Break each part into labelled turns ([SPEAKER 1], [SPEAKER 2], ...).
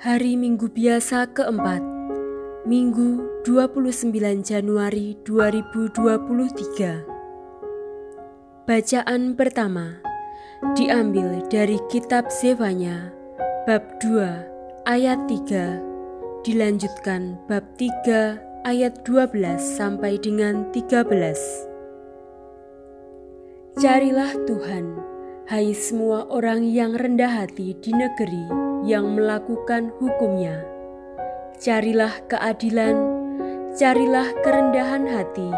[SPEAKER 1] Hari Minggu biasa keempat Minggu 29 Januari 2023 Bacaan pertama Diambil dari kitab Zefanya Bab 2 ayat 3 Dilanjutkan bab 3 ayat 12 sampai dengan 13 Carilah Tuhan Hai semua orang yang rendah hati di negeri yang melakukan hukumnya, carilah keadilan, carilah kerendahan hati.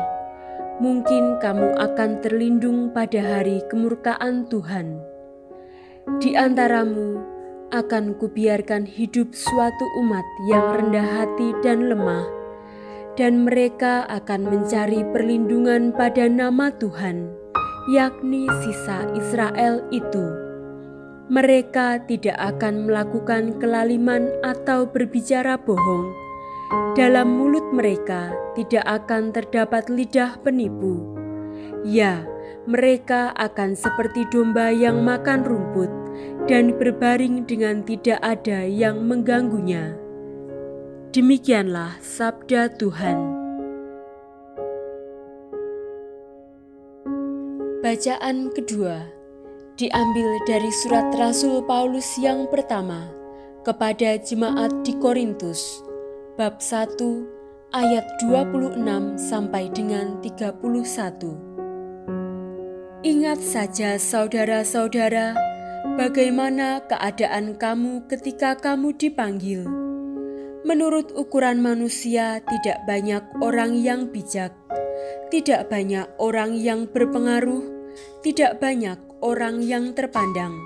[SPEAKER 1] Mungkin kamu akan terlindung pada hari kemurkaan Tuhan. Di antaramu akan kubiarkan hidup suatu umat yang rendah hati dan lemah, dan mereka akan mencari perlindungan pada nama Tuhan yakni sisa Israel itu. Mereka tidak akan melakukan kelaliman atau berbicara bohong. Dalam mulut mereka tidak akan terdapat lidah penipu. Ya, mereka akan seperti domba yang makan rumput dan berbaring dengan tidak ada yang mengganggunya. Demikianlah sabda Tuhan. Bacaan kedua diambil dari surat Rasul Paulus yang pertama kepada jemaat di Korintus bab 1 ayat 26 sampai dengan 31. Ingat saja saudara-saudara bagaimana keadaan kamu ketika kamu dipanggil. Menurut ukuran manusia tidak banyak orang yang bijak tidak banyak orang yang berpengaruh, tidak banyak orang yang terpandang.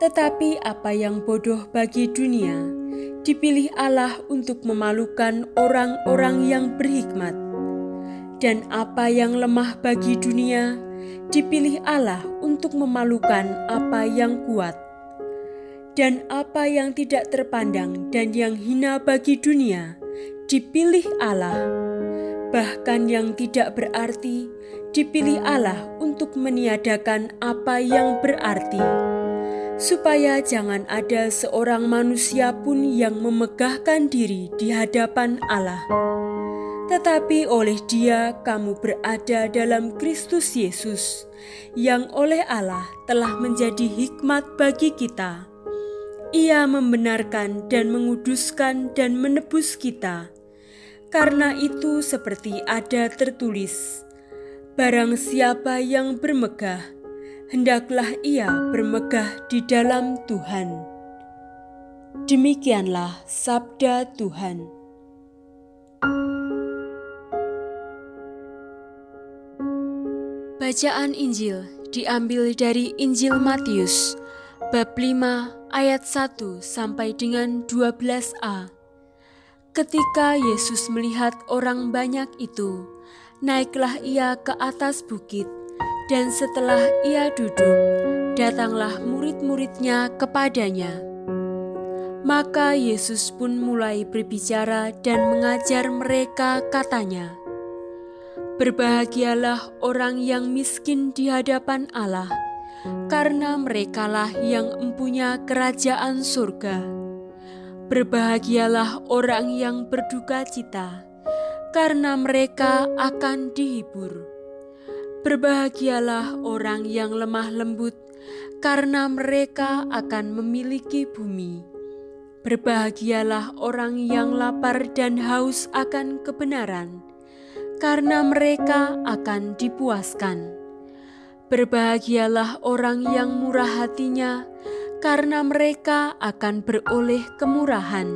[SPEAKER 1] Tetapi apa yang bodoh bagi dunia, dipilih Allah untuk memalukan orang-orang yang berhikmat. Dan apa yang lemah bagi dunia, dipilih Allah untuk memalukan apa yang kuat. Dan apa yang tidak terpandang dan yang hina bagi dunia, dipilih Allah bahkan yang tidak berarti, dipilih Allah untuk meniadakan apa yang berarti, supaya jangan ada seorang manusia pun yang memegahkan diri di hadapan Allah. Tetapi oleh Dia kamu berada dalam Kristus Yesus, yang oleh Allah telah menjadi hikmat bagi kita. Ia membenarkan dan menguduskan dan menebus kita karena itu seperti ada tertulis, Barang siapa yang bermegah, hendaklah ia bermegah di dalam Tuhan. Demikianlah sabda Tuhan. Bacaan Injil diambil dari Injil Matius bab 5 ayat 1 sampai dengan 12a. Ketika Yesus melihat orang banyak itu, naiklah ia ke atas bukit, dan setelah ia duduk, datanglah murid-muridnya kepadanya. Maka Yesus pun mulai berbicara dan mengajar mereka katanya, Berbahagialah orang yang miskin di hadapan Allah, karena merekalah yang empunya kerajaan surga. Berbahagialah orang yang berduka cita, karena mereka akan dihibur. Berbahagialah orang yang lemah lembut, karena mereka akan memiliki bumi. Berbahagialah orang yang lapar dan haus akan kebenaran, karena mereka akan dipuaskan. Berbahagialah orang yang murah hatinya, karena mereka akan beroleh kemurahan.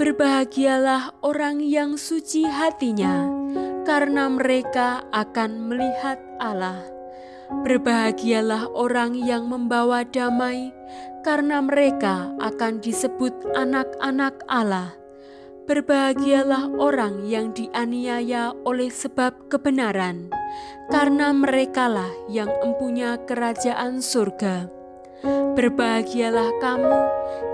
[SPEAKER 1] Berbahagialah orang yang suci hatinya, karena mereka akan melihat Allah. Berbahagialah orang yang membawa damai, karena mereka akan disebut anak-anak Allah. Berbahagialah orang yang dianiaya oleh sebab kebenaran, karena merekalah yang empunya kerajaan surga. Berbahagialah kamu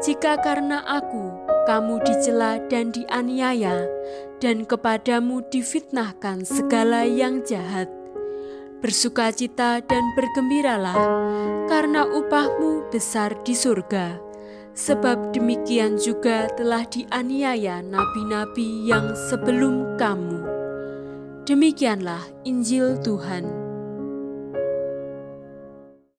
[SPEAKER 1] jika karena aku kamu dicela dan dianiaya, dan kepadamu difitnahkan segala yang jahat. Bersukacita dan bergembiralah, karena upahmu besar di surga. sebab demikian juga telah dianiaya nabi-nabi yang sebelum kamu. Demikianlah Injil Tuhan.